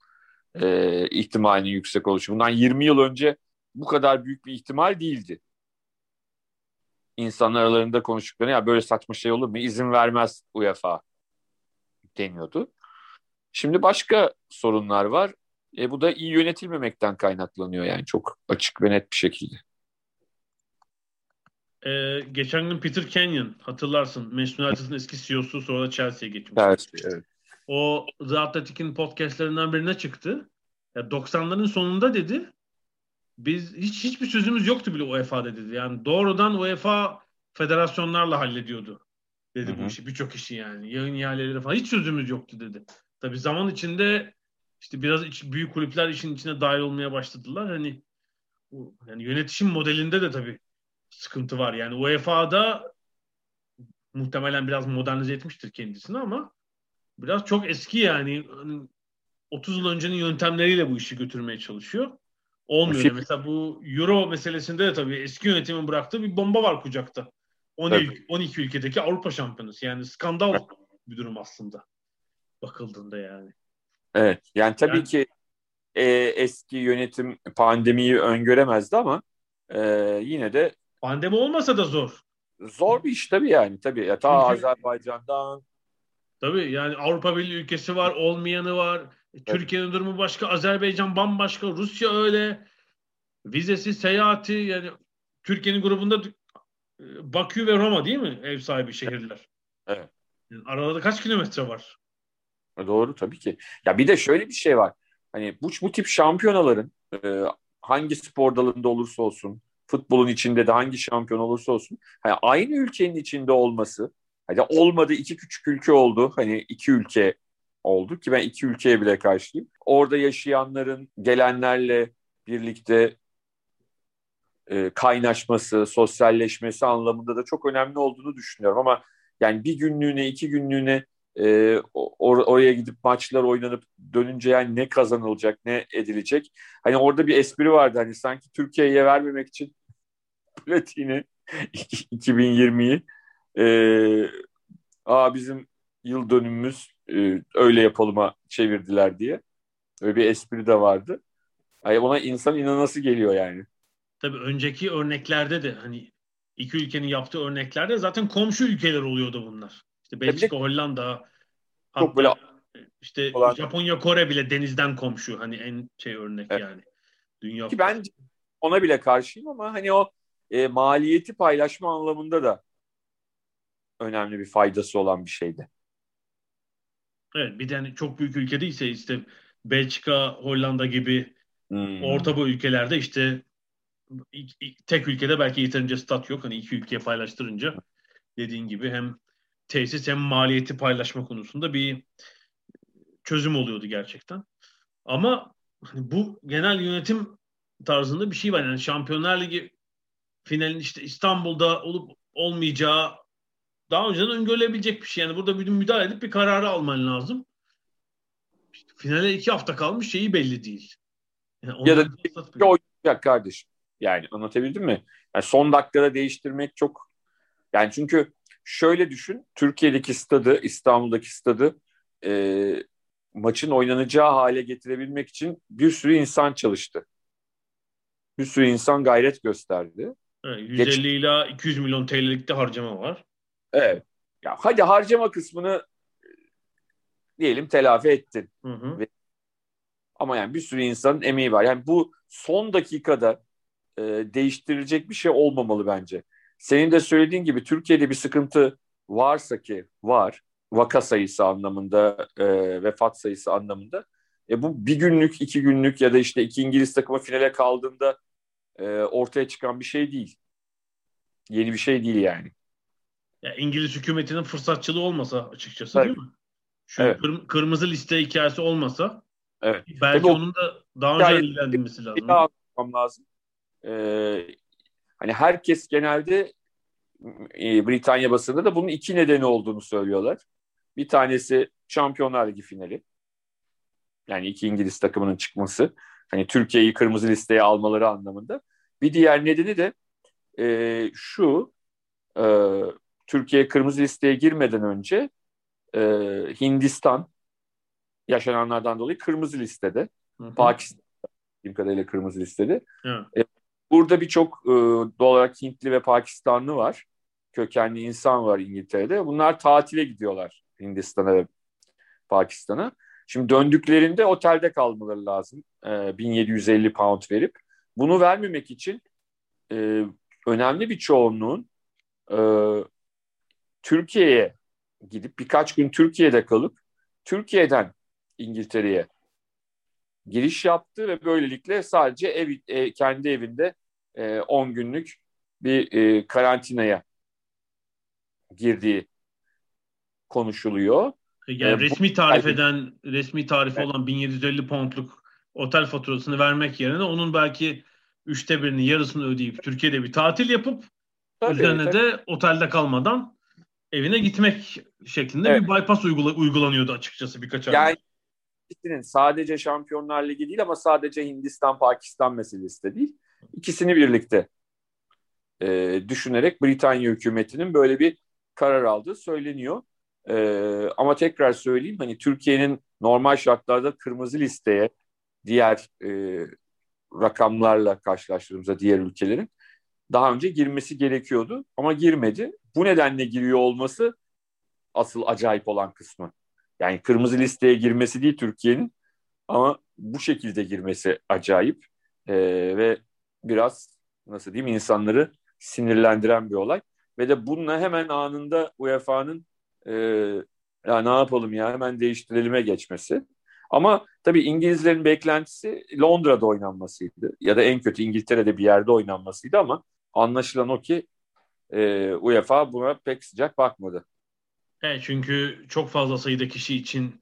e, ihtimalinin yüksek oluşu. Bundan 20 yıl önce bu kadar büyük bir ihtimal değildi. İnsanlar aralarında konuştuklarını ya böyle saçma şey olur mu? İzin vermez UEFA deniyordu. Şimdi başka sorunlar var. E, bu da iyi yönetilmemekten kaynaklanıyor yani çok açık ve net bir şekilde. Ee, geçen gün Peter Kenyon hatırlarsın Manchester United'ın eski CEO'su sonra da Chelsea'ye geçmiş. Evet, evet. O The Athletic'in podcastlerinden birine çıktı. Ya 90'ların sonunda dedi biz hiç hiçbir sözümüz yoktu bile UEFA'da dedi. Yani doğrudan UEFA federasyonlarla hallediyordu dedi Hı hı. bu işi. Birçok işi yani. Yayın ihaleleri falan. Hiç sözümüz yoktu dedi. Tabii zaman içinde işte biraz iç- büyük kulüpler işin içine dahil olmaya başladılar. Hani yani yönetişim modelinde de tabii sıkıntı var. Yani UEFA'da muhtemelen biraz modernize etmiştir kendisini ama biraz çok eski yani Hani 30 yıl öncenin yöntemleriyle bu işi götürmeye çalışıyor. Olmuyor. Fi- Mesela bu Euro meselesinde de tabii eski yönetimin bıraktığı bir bomba var kucakta. 12, Tabii. 12 ülkedeki Avrupa şampiyonası. Yani skandal bir durum aslında. Bakıldığında yani. Evet. Yani tabii Yani- ki e, eski yönetim pandemiyi öngöremezdi ama e, yine de Pandemi olmasa da zor. zor bir iş tabii yani. Tabii ya, ta Azerbaycan'dan Tabii yani Avrupa Birliği ülkesi var, olmayanı var. Türkiye'nin durumu başka, Azerbaycan bambaşka, Rusya öyle. Vizesi, seyahati yani Türkiye'nin grubunda e, Bakü ve Roma değil mi ev sahibi şehirler? Evet. Yani aralarda kaç kilometre var? Doğru tabii ki. Ya bir de şöyle bir şey var. Hani bu, bu tip şampiyonaların e, hangi spor dalında olursa olsun, futbolun içinde de hangi şampiyon olursa olsun, hani aynı ülkenin içinde olması, hani olmadı iki küçük ülke oldu, hani iki ülke oldu ki ben iki ülkeye bile karşıyım. Orada yaşayanların gelenlerle birlikte e, kaynaşması, sosyalleşmesi anlamında da çok önemli olduğunu düşünüyorum. Ama yani bir günlüğüne, iki günlüğüne e, or- oraya gidip maçlar oynanıp dönünce yani ne kazanılacak, ne edilecek. Hani orada bir espri vardı hani sanki Türkiye'ye vermemek için platini 2020'yi e, aa bizim yıl dönümümüz e, öyle yapalıma çevirdiler diye. Öyle bir espri de vardı. Ay ona insan inanası geliyor yani. Tabii önceki örneklerde de hani iki ülkenin yaptığı örneklerde zaten komşu ülkeler oluyordu bunlar. İşte Belçika, Hollanda, hatta böyle- işte olan- Japonya, Kore bile denizden komşu. Hani en şey örnek Evet. yani. Dünya Ki ben ona bile karşıyım ama hani o e, maliyeti paylaşma anlamında da önemli bir faydası olan bir şeydi. Evet, bir de hani çok büyük ülke değilse işte Belçika, Hollanda gibi Hmm. orta boy ülkelerde işte tek ülkede belki yeterince stat yok. Hani iki ülkeye paylaştırınca dediğin gibi hem tesis hem maliyeti paylaşma konusunda bir çözüm oluyordu gerçekten. Ama hani bu genel yönetim tarzında bir şey var. Yani Şampiyonlar Ligi finalin işte İstanbul'da olup olmayacağı daha önceden öngörülebilecek bir şey. Yani burada bir müdahale edip bir kararı alman lazım. İşte finale iki hafta kalmış şeyi belli değil. Yani Ya da bile- oynayacak kardeşim. Yani anlatabildim mi? Yani son dakikada değiştirmek çok yani çünkü şöyle düşün Türkiye'deki stadı İstanbul'daki stadı e, maçın oynanacağı hale getirebilmek için bir sürü insan çalıştı. Bir sürü insan gayret gösterdi. Evet, 150 ila 200 milyon TL'lik de harcama var. Evet. Ya hadi harcama kısmını e, diyelim telafi ettin. Hı hı. Ama yani bir sürü insanın emeği var. Yani bu son dakikada e, değiştirilecek bir şey olmamalı bence. Senin de söylediğin gibi Türkiye'de bir sıkıntı varsa ki var vaka sayısı anlamında e, vefat sayısı anlamında e, bu bir günlük iki günlük ya da işte iki İngiliz takımı finale kaldığında e, ortaya çıkan bir şey değil. Yeni bir şey değil yani. Ya İngiliz hükümetinin fırsatçılığı olmasa açıkçası Tabii. değil mi? Şu Evet. kır- kırmızı liste hikayesi olmasa Evet. belki Tabii onun da daha önce Bir lazım. daha anlatmam lazım. E, hani herkes genelde e, Britanya basında da bunun iki nedeni olduğunu söylüyorlar. Bir tanesi Şampiyonlar Ligi finali. Yani iki İngiliz takımının çıkması. Hani Türkiye'yi kırmızı listeye almaları anlamında. Bir diğer nedeni de e, şu e, Türkiye kırmızı listeye girmeden önce e, Hindistan yaşananlardan dolayı kırmızı listede. Hı hı. Pakistan bildiğim kadarıyla kırmızı listede. Evet. Burada birçok e, doğal olarak Hintli ve Pakistanlı var. Kökenli insan var İngiltere'de. Bunlar tatile gidiyorlar Hindistan'a ve Pakistan'a. Şimdi döndüklerinde otelde kalmaları lazım. E, 1750 pound verip. Bunu vermemek için e, önemli bir çoğunluğun e, Türkiye'ye gidip birkaç gün Türkiye'de kalıp Türkiye'den İngiltere'ye giriş yaptı ve böylelikle sadece ev, e, kendi evinde e, 10 günlük bir e, karantinaya girdiği konuşuluyor. Yani E, bu- resmi tarif Belki- eden, resmi tarifi Evet. olan 1750 poundluk otel faturasını vermek yerine onun belki üçte birinin yarısını ödeyip Türkiye'de bir tatil yapıp Tabii, üzerine tabii. de otelde kalmadan evine gitmek şeklinde Evet. bir bypass uygula- uygulanıyordu açıkçası birkaç ay. Yani ikisinin sadece Şampiyonlar Ligi değil ama sadece Hindistan-Pakistan meselesi de değil. İkisini birlikte e, düşünerek Britanya hükümetinin böyle bir karar aldığı söyleniyor. E, ama tekrar söyleyeyim hani Türkiye'nin normal şartlarda kırmızı listeye diğer e, rakamlarla karşılaştırdığımızda diğer ülkelerin daha önce girmesi gerekiyordu ama girmedi. Bu nedenle giriyor olması asıl acayip olan kısmı. Yani kırmızı listeye girmesi değil Türkiye'nin ama bu şekilde girmesi acayip Ee, ve biraz nasıl diyeyim insanları sinirlendiren bir olay. Ve de bununla hemen anında UEFA'nın e, ya ne yapalım ya hemen değiştirelim'e geçmesi. Ama tabii İngilizlerin beklentisi Londra'da oynanmasıydı. Ya da en kötü İngiltere'de bir yerde oynanmasıydı ama anlaşılan o ki e, UEFA buna pek sıcak bakmadı. Evet, çünkü çok fazla sayıda kişi için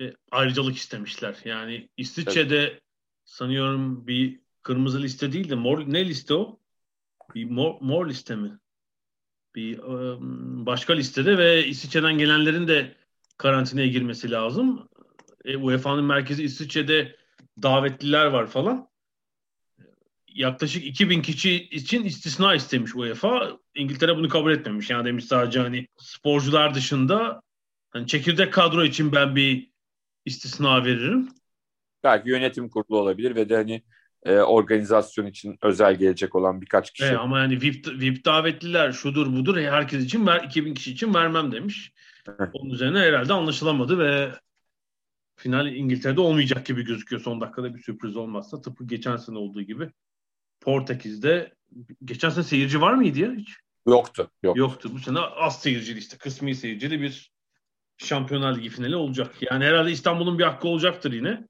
e, ayrıcalık istemişler. Yani İsviçre'de sanıyorum bir kırmızı liste değil de mor ne liste o? Bir mor, mor liste mi? Bir başka listede ve İsviçre'den gelenlerin de karantinaya girmesi lazım. E, UEFA'nın merkezi İsviçre'de davetliler var falan. Yaklaşık 2000 kişi için istisna istemiş UEFA. İngiltere bunu kabul etmemiş. Yani demiş sadece hani sporcular dışında hani çekirdek kadro için ben bir istisna veririm. Belki yönetim kurulu olabilir ve de hani e, organizasyon için özel gelecek olan birkaç kişi. E, ama yani VIP, VIP davetliler şudur budur e, herkes için ver 2000 kişi için vermem demiş. Onun üzerine herhalde anlaşılamadı ve final İngiltere'de olmayacak gibi gözüküyor son dakikada bir sürpriz olmazsa. Tıpkı geçen sene olduğu gibi. Portekiz'de geçen sene seyirci var mıydı ya hiç? Yoktu. Yok. Yoktu. Bu sene az seyircili işte. Kısmi seyircili bir Şampiyonlar Ligi finali olacak. Yani herhalde İstanbul'un bir hakkı olacaktır yine.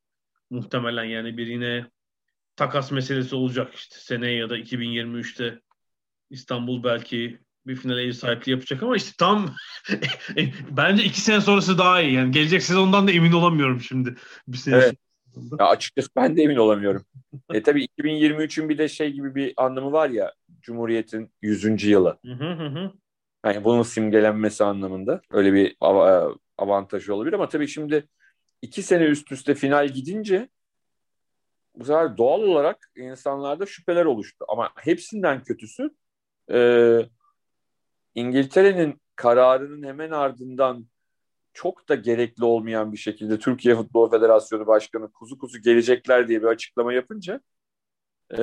Muhtemelen yani bir yine takas meselesi olacak işte. Seneye ya da 2023'te İstanbul belki bir finale ev sahipliği yapacak ama işte tam bence iki sene sonrası daha iyi. Yani gelecek sezondan da emin olamıyorum şimdi. Bir sene Evet. sonrasında. Ya açıkçası ben de emin olamıyorum. e tabii 2023'ün bir de şey gibi bir anlamı var ya Cumhuriyet'in 100. yılı. Hı hı hı hı. Yani bunun simgelenmesi anlamında öyle bir av- e, avantajı olabilir ama tabii şimdi iki sene üst üste final gidince bu sefer doğal olarak insanlarda şüpheler oluştu. Ama hepsinden kötüsü e, İngiltere'nin kararının hemen ardından çok da gerekli olmayan bir şekilde Türkiye Futbol Federasyonu Başkanı kuzu kuzu gelecekler diye bir açıklama yapınca e,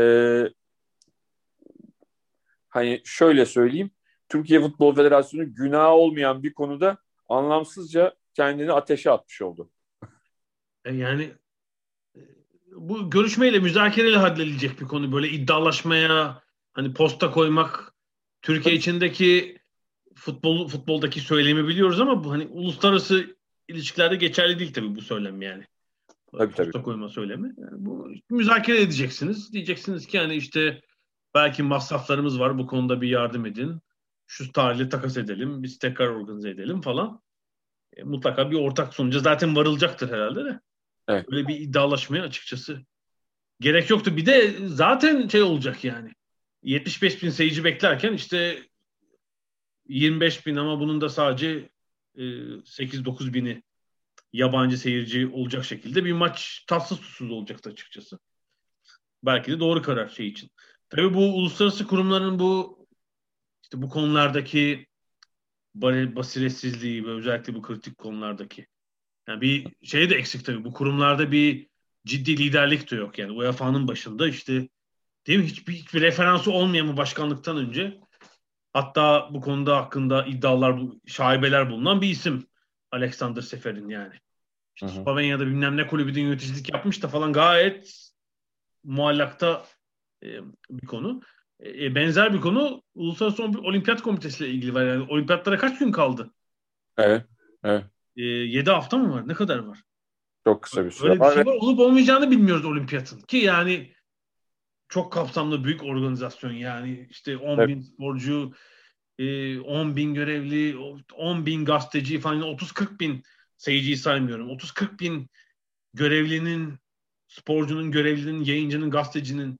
hani şöyle söyleyeyim Türkiye Futbol Federasyonu günah olmayan bir konuda anlamsızca kendini ateşe atmış oldu. E Yani bu görüşmeyle müzakereyle halledilecek bir konu. Böyle iddialaşmaya hani posta koymak Türkiye içindeki futbol futboldaki söylemi biliyoruz ama bu hani uluslararası ilişkilerde geçerli değil tabii bu söylem yani. Tabii, posta tabii. koyma söylemi. Yani bu müzakere edeceksiniz. Diyeceksiniz ki hani işte belki masraflarımız var bu konuda bir yardım edin. Şu tarihle takas edelim. Biz tekrar organize edelim falan. E, mutlaka bir ortak sonuca zaten varılacaktır herhalde de. Evet. Öyle bir iddialaşmaya açıkçası gerek yoktu. Bir de zaten şey olacak yani. 75 bin seyirci beklerken işte 25 bin ama bunun da sadece e, 8-9 bini yabancı seyirci olacak şekilde bir maç tatsız tutsuz olacaktı açıkçası. Belki de doğru karar şey için. Tabii bu uluslararası kurumların bu işte bu konulardaki basiretsizliği ve özellikle bu kritik konulardaki yani bir şey de eksik tabii. Bu kurumlarda bir ciddi liderlik de yok. Yani UEFA'nın başında işte değil mi? Hiçbir, hiçbir referansı olmayan bu başkanlıktan önce hatta bu konuda hakkında iddialar, şaibeler bulunan bir isim. Alexander Seferin yani. İşte. Slovenya'da bilmem ne kulübünde yöneticilik yapmış da falan gayet muallakta e, bir konu. E, benzer bir konu Uluslararası Olimpiyat Komitesi ile ilgili var. Yani olimpiyatlara kaç gün kaldı? Evet. Evet. E, 7 hafta mı var? Ne kadar var? Çok kısa bir süre Öyle bir var. şey ve- var. Olup olmayacağını bilmiyoruz olimpiyatın. Ki yani çok kapsamlı büyük organizasyon yani işte 10 Evet. bin sporcu e, 10 bin görevli, 10 bin gazeteci falan 30-40 bin seyirciyi saymıyorum. 30-40 bin görevlinin, sporcunun, görevlinin, yayıncının, gazetecinin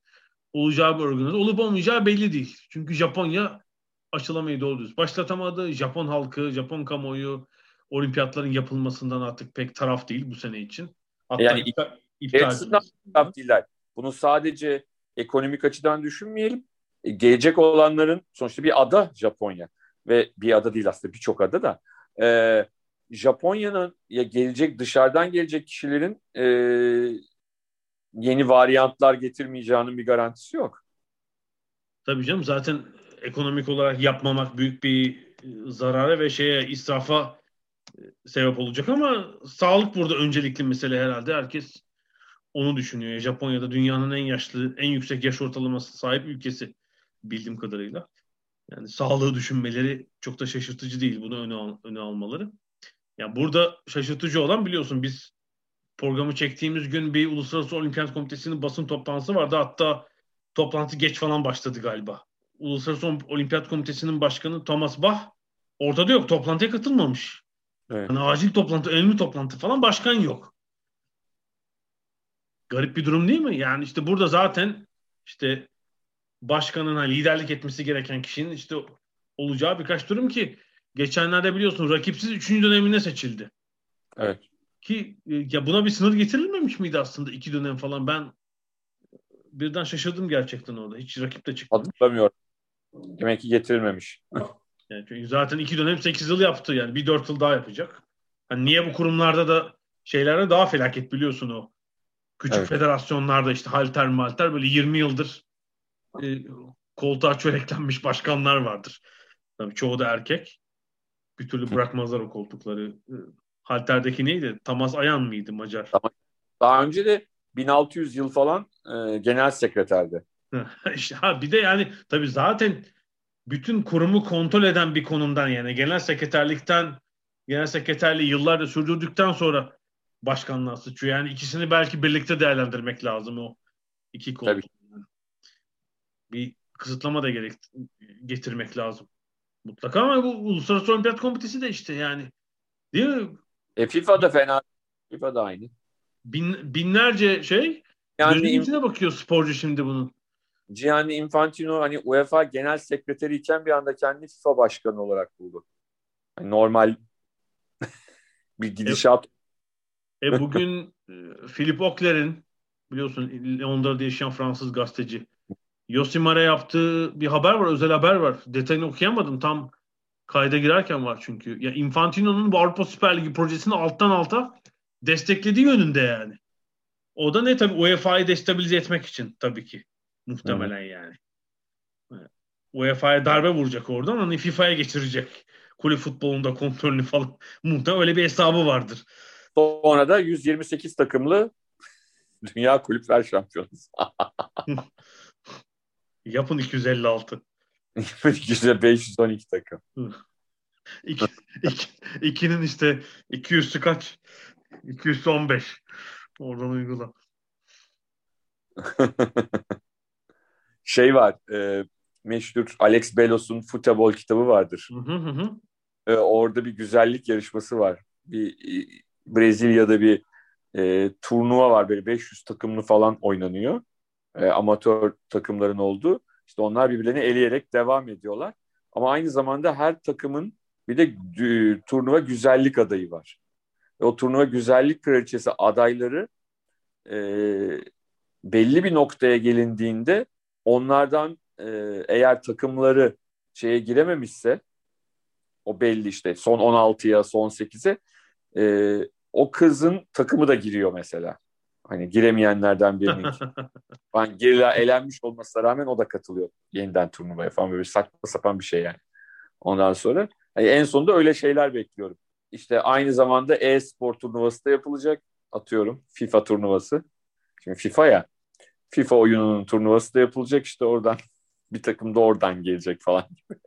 olacağı bir organizasyon olup olmayacağı belli değil. Çünkü Japonya aşılamayı doğru düz başlatamadı. Japon halkı, Japon kamuoyu olimpiyatların yapılmasından artık pek taraf değil bu sene için. Hatta yani iptal, iptal taraf değiller. Bunu sadece ekonomik açıdan düşünmeyelim. E, gelecek olanların sonuçta bir ada Japonya ve bir ada değil aslında birçok ada da e, Japonya'nın ya gelecek dışarıdan gelecek kişilerin e, yeni varyantlar getirmeyeceğinin bir garantisi yok. Tabii canım zaten ekonomik olarak yapmamak büyük bir e, zarara ve şeye israfa sebep olacak ama sağlık burada öncelikli mesele herhalde. Herkes onu düşünüyor. Japonya'da dünyanın en yaşlı, en yüksek yaş ortalaması sahip ülkesi bildiğim kadarıyla. Yani sağlığı düşünmeleri çok da şaşırtıcı değil. Bunu öne, al, öne almaları. Yani burada şaşırtıcı olan biliyorsun biz programı çektiğimiz gün bir Uluslararası Olimpiyat Komitesi'nin basın toplantısı vardı. Hatta toplantı geç falan başladı galiba. Uluslararası Olimpiyat Komitesi'nin başkanı Thomas Bach ortada yok. Toplantıya katılmamış. Evet. Yani acil toplantı, önemli toplantı falan başkan yok. Garip bir durum değil mi? Yani işte burada zaten işte başkanın hani liderlik etmesi gereken kişinin işte olacağı birkaç durum ki geçenlerde biliyorsun rakipsiz üçüncü dönemine seçildi. Evet. Ki e, ya buna bir sınır getirilmemiş miydi aslında iki dönem falan ben birden şaşırdım gerçekten orada. Hiç rakip de çıkmamış. Hatırlamıyorum. Demek ki getirilmemiş. yani çünkü zaten iki dönem sekiz yıl yaptı yani bir dört yıl daha yapacak. Hani niye bu kurumlarda da şeylerde daha felaket biliyorsun o. Küçük evet. federasyonlarda işte halter malter böyle 20 yıldır e, koltuğa çöreklenmiş başkanlar vardır. Tabii çoğu da erkek. Bir türlü bırakmazlar o koltukları. E, halterdeki neydi? Tamas Ayan mıydı Macar? Daha önce de 1600 yıl falan e, genel sekreterdi. işte, ha, bir de yani tabii zaten bütün kurumu kontrol eden bir konumdan yani genel sekreterlikten genel sekreterliği yıllarca sürdürdükten sonra başkanlığa sıçıyor. Yani ikisini belki birlikte değerlendirmek lazım o iki konu. Tabii. Bir kısıtlama da gerek getirmek lazım. Mutlaka ama bu Uluslararası Olimpiyat Komitesi de işte yani değil mi? E FIFA da fena. FIFA da aynı. Bin, binlerce şey yani içine bakıyor sporcu şimdi bunun. Gianni Infantino hani UEFA genel sekreteri iken bir anda kendi FIFA başkanı olarak buldu. Yani normal bir gidişat. E, e bugün e, Philip Okler'in biliyorsun Londra'da yaşayan Fransız gazeteci Yosimare yaptığı bir haber var, özel haber var. Detayını okuyamadım. Tam kayda girerken var çünkü. Ya Infantino'nun bu Avrupa Süper Ligi projesini alttan alta desteklediği yönünde yani. O da ne tabii UEFA'yı destabilize etmek için tabii ki. Muhtemelen Hı. yani. UEFA'ya darbe vuracak oradan hani FIFA'ya geçirecek. Kulüp futbolunda kontrolünü falan. Muhtemelen öyle bir hesabı vardır. Sonra da 128 takımlı Dünya Kulüpler Şampiyonası. Yapın 256. Yapın 512 takım. İki, iki, ikinin işte 200'sü kaç? 215. Oradan uygula. Şey var. E, meşhur Alex Belos'un futbol kitabı vardır. Hı hı hı. E, orada bir güzellik yarışması var. Bir e, Brezilya'da bir e, turnuva var. Böyle 500 takımlı falan oynanıyor. E, amatör takımların olduğu. İşte onlar birbirlerini eleyerek devam ediyorlar. Ama aynı zamanda her takımın bir de e, turnuva güzellik adayı var. Ve o turnuva güzellik kraliçesi adayları e, belli bir noktaya gelindiğinde onlardan e, eğer takımları şeye girememişse o belli işte son 16'ya son 8'e e, o kızın takımı da giriyor mesela. Hani giremeyenlerden birinin. yani gerila elenmiş olmasına rağmen o da katılıyor yeniden turnuvaya falan böyle saçma sapan bir şey yani. Ondan sonra yani en sonunda öyle şeyler bekliyorum. İşte aynı zamanda e-spor turnuvası da yapılacak. Atıyorum FIFA turnuvası. Şimdi FIFA ya FIFA oyununun turnuvası da yapılacak işte oradan bir takım da oradan gelecek falan gibi.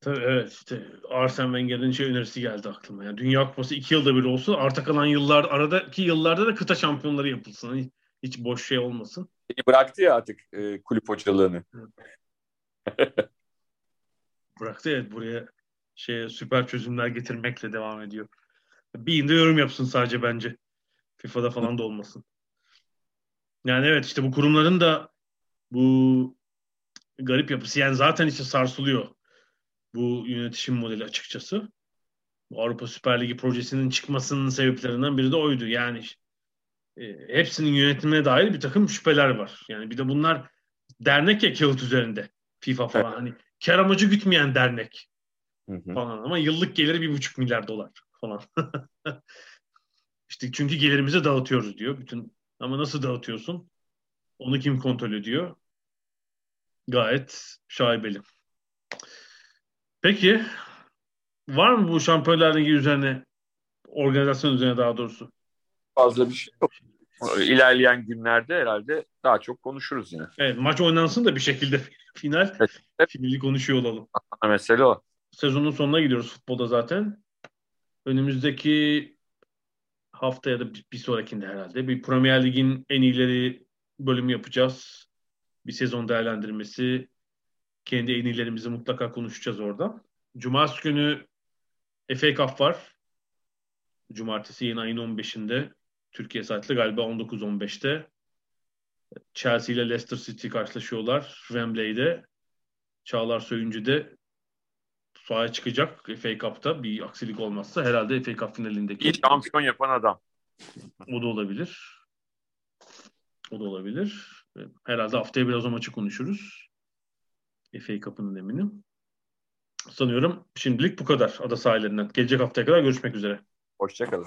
Tabii evet işte Arsene Wenger'in şey önerisi geldi aklıma. Yani Dünya Kupası iki yılda bir olsun. Arta kalan yıllar aradaki yıllarda da kıta şampiyonları yapılsın. Hiç, hiç boş şey olmasın. Bıraktı ya artık e, kulüp hocalığını. bıraktı. Evet buraya şeye süper çözümler getirmekle devam ediyor. Bir de yorum yapsın sadece bence. FIFA'da falan da olmasın. Yani evet işte bu kurumların da bu garip yapısı yani zaten işte sarsılıyor bu yönetişim modeli açıkçası. Bu Avrupa Süper Ligi projesinin çıkmasının sebeplerinden biri de oydu. Yani e, hepsinin yönetimine dair bir takım şüpheler var. Yani bir de bunlar dernek ya kağıt üzerinde. FIFA falan evet. hani kar amacı gütmeyen dernek hı hı. falan ama yıllık geliri bir buçuk milyar dolar falan. işte çünkü gelirimizi dağıtıyoruz diyor. Bütün ama nasıl dağıtıyorsun? Onu kim kontrol ediyor? Gayet şaibeli. Peki var mı bu Şampiyonlar Ligi üzerine organizasyon üzerine daha doğrusu? Fazla bir şey yok. İlerleyen günlerde herhalde daha çok konuşuruz yine. Evet maç oynansın da bir şekilde final. Evet. Finali konuşuyor olalım. Mesele o. Sezonun sonuna gidiyoruz futbolda zaten. Önümüzdeki hafta ya da bir sonrakinde herhalde bir Premier Lig'in en iyileri bölümü yapacağız. Bir sezon değerlendirmesi. Kendi en iyilerimizi mutlaka konuşacağız orada. Cumartesi günü FA Cup var. Cumartesi yine ayın 15'inde. Türkiye saatiyle galiba 19-15'te. Chelsea ile Leicester City karşılaşıyorlar. Wembley'de. Çağlar Söyüncü de sahaya çıkacak FA Cup'ta bir aksilik olmazsa herhalde FA Cup finalindeki. İlk şampiyon yapan adam. O da olabilir. O da olabilir. Herhalde haftaya biraz o maçı konuşuruz. FA Cup'ın eminim. Sanıyorum şimdilik bu kadar ada sahillerinden. Gelecek haftaya kadar görüşmek üzere. Hoşçakalın.